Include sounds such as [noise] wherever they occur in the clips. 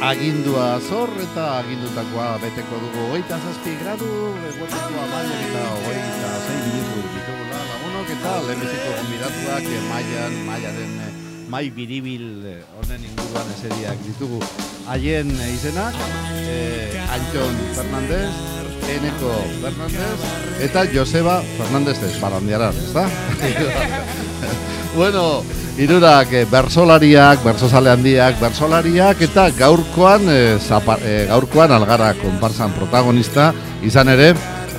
agindua zor eta agindutakoa beteko dugu hogeita zazpi gradu, eguetako amaiak eta hogeita zein minutu ditugula lagunok eta lehenbiziko gombidatuak eh, maian, maiaren eh, mai biribil eh, honen inguruan eseriak ditugu haien izenak, eh, Antxon Fernandez, Eneko Fernandez eta Joseba Fernandez ez barandiaran, ez da? [laughs] bueno, Irurak e, bersolariak, bersozale handiak, bersolariak eta gaurkoan e, zapa, e, gaurkoan algara konparsan protagonista izan ere,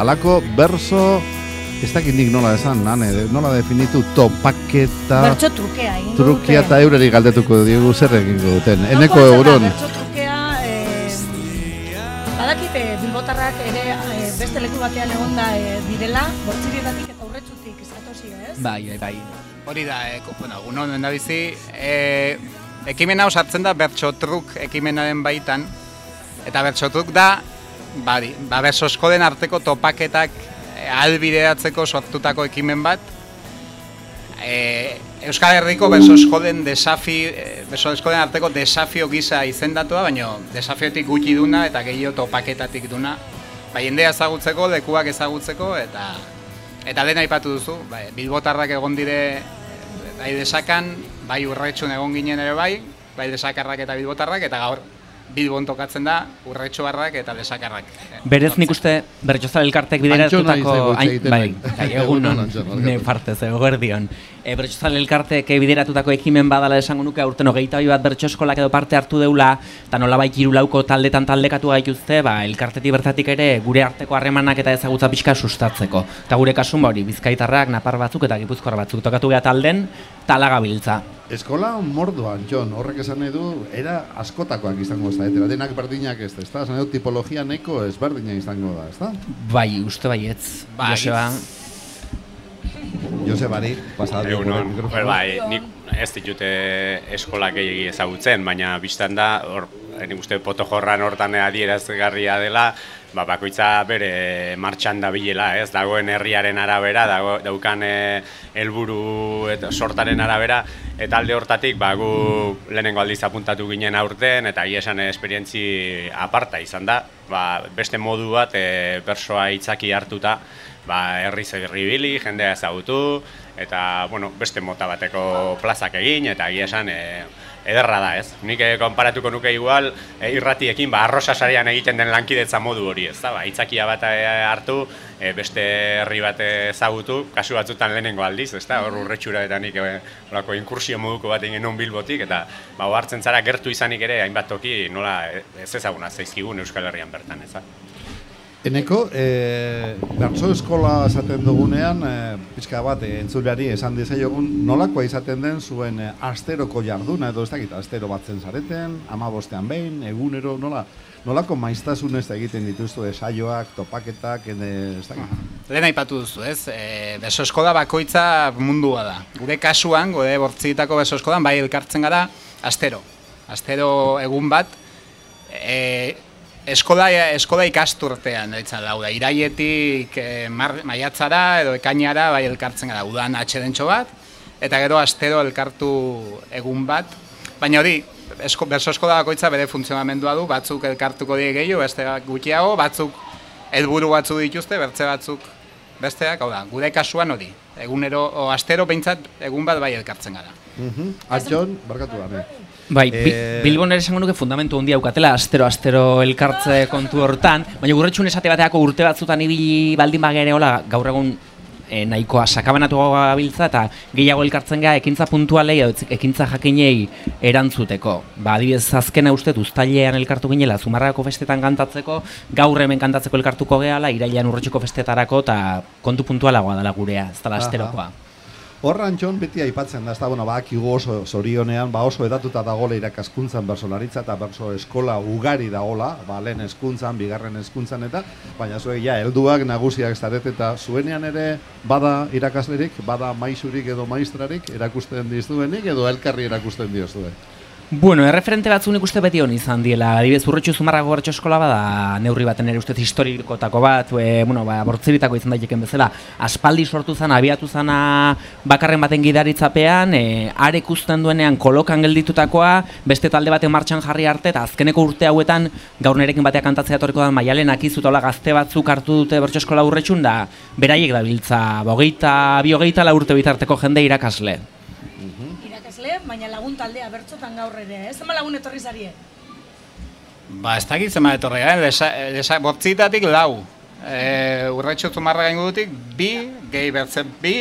alako berso ez dakit nik nola esan, nane, nola definitu topaketa Bertso trukea egin trukia eta eureri galdetuko diegu zer egingo duten. Eneko euron. Bertso trukea, eh, badakite bilbotarrak ere eh, beste leku batean egonda eh, direla, bortzirietatik eta urretsutik eskatosi, ez? Bai, bai, bai. Hori da, e, bueno, uno da bizi, e, ekimen hau sartzen da bertxotruk ekimenaren baitan, eta bertxotruk da, bari, ba, besosko den arteko topaketak e, albideratzeko sortutako ekimen bat, e, Euskal Herriko besosko den desafi, e, besosko den arteko desafio gisa izendatua, baina desafiotik gutxi duna eta gehiago topaketatik duna, bai, jendea ezagutzeko, lekuak ezagutzeko, eta Eta lehen aipatu duzu, bai, bilbotarrak egon dire bai desakan, bai urretxun egon ginen ere bai, bai desakarrak eta bilbotarrak, eta gaur bilbon tokatzen da urretxoarrak eta desakarrak. Berez nik uste bertxozal elkartek bideratutako... Bai, bai, egun non, ne partez, eguerdion. E, bertxozal elkartek bideratutako ekimen badala esango nuke aurten hogeita bat bertxo eskolak edo parte hartu deula, eta nola bai lauko taldetan taldekatu gaituzte, ba, elkartetik bertatik ere gure arteko harremanak eta ezagutza pixka sustatzeko. Eta gure kasun hori, bizkaitarrak, napar batzuk eta gipuzkoar batzuk tokatu geha talden, talagabiltza. Eskola mordoan, Jon, horrek esan nahi du, era askotakoak izango da, eta denak berdinak ez da, ez da, esan du, tipologia neko ezberdina izango da, ez da? Bai, uste baietz, bai. Joseba. Josebari, pasatu Egun hon, bai, nik ez ditute eskolak gehiagi ezagutzen, baina biztan da, hor, nik uste potojorran hortan adierazgarria dela, ba, bakoitza bere martxan da bilela, ez? Dagoen herriaren arabera, dago, daukan eh, helburu eta sortaren arabera, eta alde hortatik, ba, gu lehenengo aldiz apuntatu ginen aurten, eta esan esperientzi aparta izan da, ba, beste modu bat, e, persoa itzaki hartuta, ba, herri zerri jendea ezagutu, eta, bueno, beste mota bateko plazak egin, eta hi esan, e, ederra da, ez? Nik eh, konparatuko nuke igual eh, irratiekin ba arrosa sarean egiten den lankidetza modu hori, ez da? Ba, itzakia bat hartu, eh, beste herri bat ezagutu, kasu batzutan lehenengo aldiz, ez da? Hor urretxura eta nik eh, inkursio moduko bat egin non bilbotik, eta ba, hartzen zara gertu izanik ere hainbat toki nola ez ezaguna zaizkigun Euskal Herrian bertan, ez da? Eneko, e, bertso eskola esaten dugunean, e, pixka bat, e, entzuleari esan dizaiogun, nolakoa izaten den zuen e, asteroko jarduna, edo ez dakit, astero batzen zareten, ama bostean behin, egunero, nola, nolako maiztasun ez egiten dituztu esaioak, topaketak, ene, ez dakit? Lehen aipatu duzu, ez? E, beso eskola bakoitza mundua da. Gure kasuan, gure bortzitako beso eskolan, bai elkartzen gara, astero. Astero egun bat, e, eskola, eskola ikasturtean, etzan lau da, iraietik e, maiatzara edo ekainara bai elkartzen gara, udan atxedentxo bat, eta gero astero elkartu egun bat, baina hori, esko, berso eskola bakoitza bere funtzionamendua du, batzuk elkartuko die gehiago, beste gutxiago, batzuk helburu batzu dituzte, bertze batzuk besteak, hau da, gure kasuan hori, egunero, o astero behintzat egun bat bai elkartzen gara. Mm -hmm. Atxon, barkatu da, Bai, e... Bilbon ere esango nuke fundamentu handia aukatela, astero-astero elkartze kontu hortan, baina gurretxun esate bateako urte batzutan ibili baldin bagere hola, gaur egun e, nahikoa sakabanatu gabiltza eta gehiago elkartzen gara ekintza puntualei edo ekintza jakinei erantzuteko. Ba, adibidez, azkena uste uztailean elkartu ginela, zumarrako festetan kantatzeko, gaur hemen kantatzeko elkartuko gehala, irailean urretxuko festetarako eta kontu puntualagoa dela gurea, ez dela asterokoa. Horran txon beti aipatzen da, ez da, bueno, ba, oso zorionean, ba, oso edatuta dagoela irakaskuntzan bersolaritza eta berso eskola ugari dagoela, ba, lehen eskuntzan, bigarren eskuntzan eta, baina zuen, ja, helduak nagusiak zaret eta zuenean ere bada irakaslerik, bada maisurik edo maistrarik erakusten dizuenik edo elkarri erakusten diozue. Bueno, erreferente batzu nik uste beti hon izan diela. Adibidez, urretxu zumarrago bertso eskola bada neurri baten ere ustez historikotako bat, e, bueno, ba, bortziritako izan daiteken bezala. Aspaldi sortu zen, abiatu zana bakarren baten gidaritzapean, e, are ikusten duenean kolokan gelditutakoa, beste talde baten martxan jarri arte, eta azkeneko urte hauetan, gaur nerekin bateak kantatzea torriko da, maialen akizu gazte batzuk hartu dute bertso eskola urretxun, da beraiek da biltza, bogeita, biogeita la urte bitarteko jende irakasle baina lagun taldea bertzotan gaur ere, ez? Zema lagun etorri zarie? Ba, ez dakit zema etorri, eh? Lesa, lesa, bortzitatik lau. E, urretxo zumarra gain gudutik, bi, gehi bertzen bi,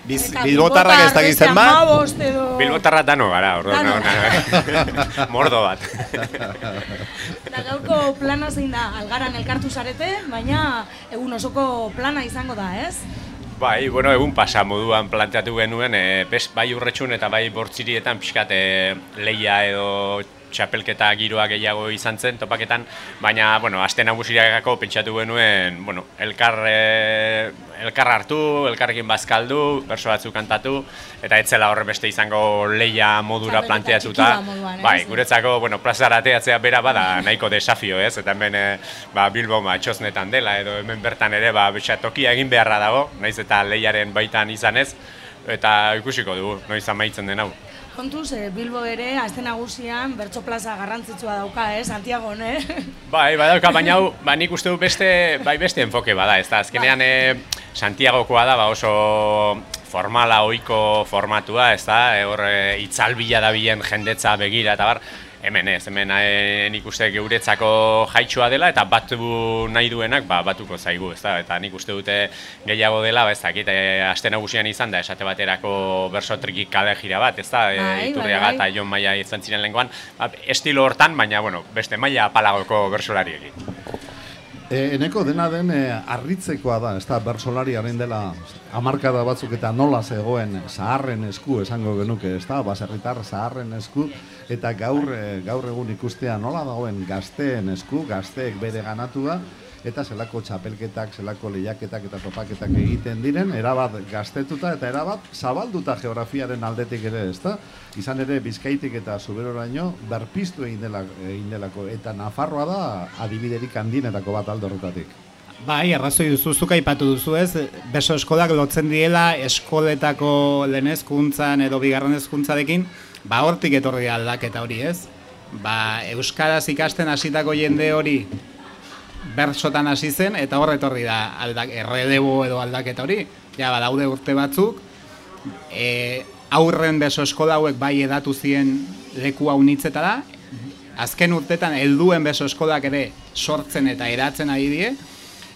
Biz, bilbotarrak ez dakit zen bat? Bilbotarra dano gara, orduan. [laughs] Mordo bat. Da gaurko plana zein da, algaran elkartu zarete, baina egun osoko plana izango da, ez? Bai, bueno, egun pasa moduan planteatu genuen, e, bai urretxun eta bai bortzirietan pixkat e, leia edo txapelketa giroa gehiago izan zen topaketan, baina, bueno, aste nagusiragako pentsatu genuen, bueno, elkar, e, elkar hartu, elkarrekin bazkaldu, berso batzu kantatu, eta etzela horre beste izango leia modura planteatuta. Bai, guretzako, bueno, plazara ateatzea bera bada nahiko desafio, ez? Eta hemen, e, ba, Bilbo ma txosnetan dela, edo hemen bertan ere, ba, tokia egin beharra dago, naiz eta leiaren baitan izanez, eta ikusiko dugu, noiz amaitzen den hau kontuz, e, Bilbo ere, azte nagusian, bertso plaza garrantzitsua dauka, eh, Santiago, ne? [laughs] Bai, bai dauka, baina hau, ba, nik uste du beste, bai beste enfoke bada, ez da, azkenean e, Santiagokoa da, ba, oso formala, oiko formatua, ez da, e, hor, e, itzalbila da bilen jendetza begira, eta bar, hemen ez, hemen e, nik uste geuretzako jaitsua dela eta batu nahi duenak ba, batuko zaigu, ez da, eta nik uste dute gehiago dela, ba, ez dakit, e, aste nagusian izan da, esate baterako berso trikik kale jira bat, ez da, e, bai, iturriaga bai, bai. eta jon maia izan ziren lenguan, ba, estilo hortan, baina, bueno, beste maila apalagoko bersolari egin. E, eneko dena den e, arritzekoa da, ez da, bersolariaren dela amarkada batzuk eta nola zegoen zaharren esku esango genuke, ez da, baserritar zaharren esku, eta gaur, e, gaur egun ikustea nola dagoen gazteen esku, gazteek bere ganatua, eta zelako txapelketak, zelako lehiaketak eta topaketak egiten diren, erabat gaztetuta eta erabat zabalduta geografiaren aldetik ere, ezta? Izan ere Bizkaitik eta Zuberoraino berpiztu egin, dela, egin delako eta Nafarroa da adibiderik handinetako bat horretatik. Bai, arrazoi duzu, zuka ipatu duzu ez, beso eskolak lotzen diela eskoletako lenezkuntzan edo bigarren ezkuntzarekin, ba hortik etorri aldaketa hori ez. Ba, Euskaraz ikasten hasitako jende hori bertsotan hasi zen eta hor etorri da aldak erredebo edo aldaketa hori. Ja badaude urte batzuk. E, aurren beso eskola hauek bai edatu zien leku unitzetara. Azken urtetan helduen beso eskolak ere sortzen eta eratzen ari die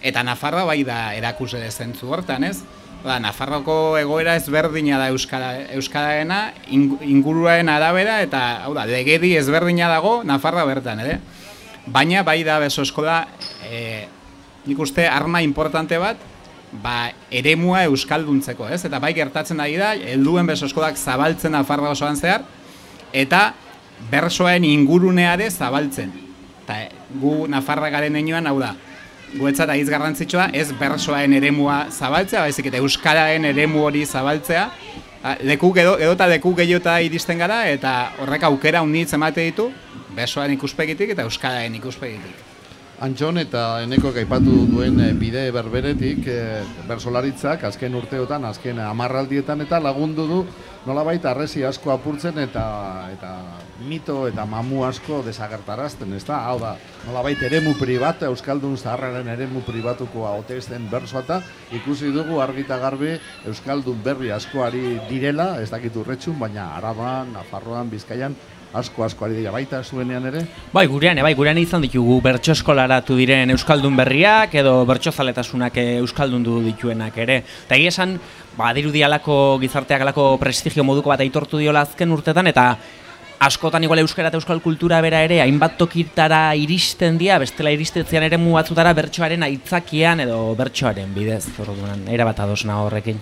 eta Nafarroa bai da erakuse zentzu hortan, ez? Ba, Nafarroko egoera ezberdina da euskara euskaraena inguruaren arabera eta hau da legedi ezberdina dago Nafarroa bertan, ere? Baina bai da beso eskola e, nik uste arma importante bat ba, eremua euskalduntzeko, ez? Eta bai gertatzen ari da, helduen beso eskolak zabaltzen afarra osoan zehar, eta bersoen inguruneare zabaltzen. Eta gu Nafarra garen enoan, hau da, guetzat aiz garrantzitsua, ez bersoen eremua zabaltzea, baizik eta euskararen eremu hori zabaltzea, leku edo, edo eta leku gehiota iristen gara, eta horrek aukera unitz emate ditu, besoan ikuspegitik eta euskaraen ikuspegitik. Antxon eta eneko gaipatu duen eh, bide berberetik e, bersolaritzak azken urteotan, azken amarraldietan eta lagundu du nolabait arresi asko apurtzen eta eta mito eta mamu asko desagertarazten, ez da? Hau da, nolabait eremu pribat, Euskaldun zaharraren eremu pribatuko hautezten bersoa ikusi dugu argita garbi Euskaldun berri askoari direla, ez dakit urretxun, baina Araban, Nafarroan, Bizkaian, asko asko ari dira baita zuenean ere? Bai, gurean, bai, gurean izan ditugu bertso eskolaratu diren euskaldun berriak edo bertso zaletasunak euskaldun du dituenak ere. Eta egia esan, ba, dialako gizarteak alako prestigio moduko bat aitortu diola azken urtetan eta askotan igual euskara eta euskal kultura bera ere hainbat tokitara iristen dira, bestela iristetzean ere mu batzutara bertsoaren aitzakian edo bertsoaren bidez, orduan, era bat adosna horrekin.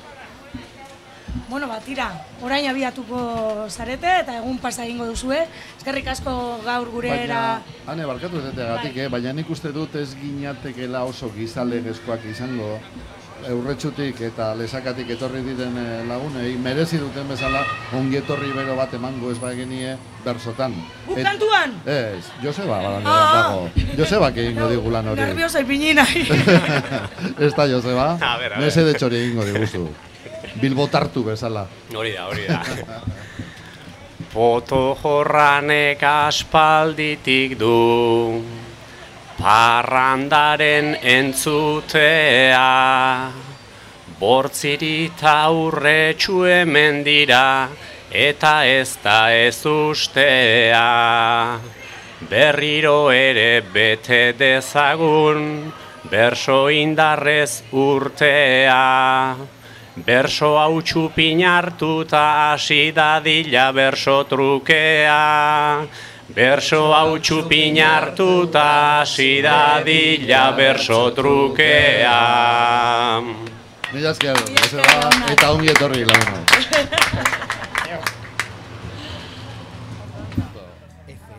Bueno, ba, tira, orain abiatuko zarete eta egun pasa egingo duzue. Eskerrik asko gaur gure era... Hane, barkatu ez gatik, bai. eh? baina nik uste dut ez ginatekela oso gizale gezkoak izango eurretxutik eta lesakatik etorri diren eh, lagunei merezi duten bezala ongi etorri bero bat emango ez bagenie bersotan. Guk kantuan? Ez, Joseba badan Ah. dago. Joseba egingo digu lan hori. Nerviosa ipini nahi. [laughs] Ez da Joseba, mese de txori egingo diguzu. Bilbo tartu bezala. Hori da, hori da. Poto jorranek aspalditik du Parrandaren entzutea Bortzirita urretxu hemen dira Eta ez da ez ustea Berriro ere bete dezagun Berso indarrez urtea Berso hau txupin hartuta hasi dadila berso trukea. Berso hau txupin hartuta hasi dadila berso trukea. Mila esker, eta ongi etorri lagunok.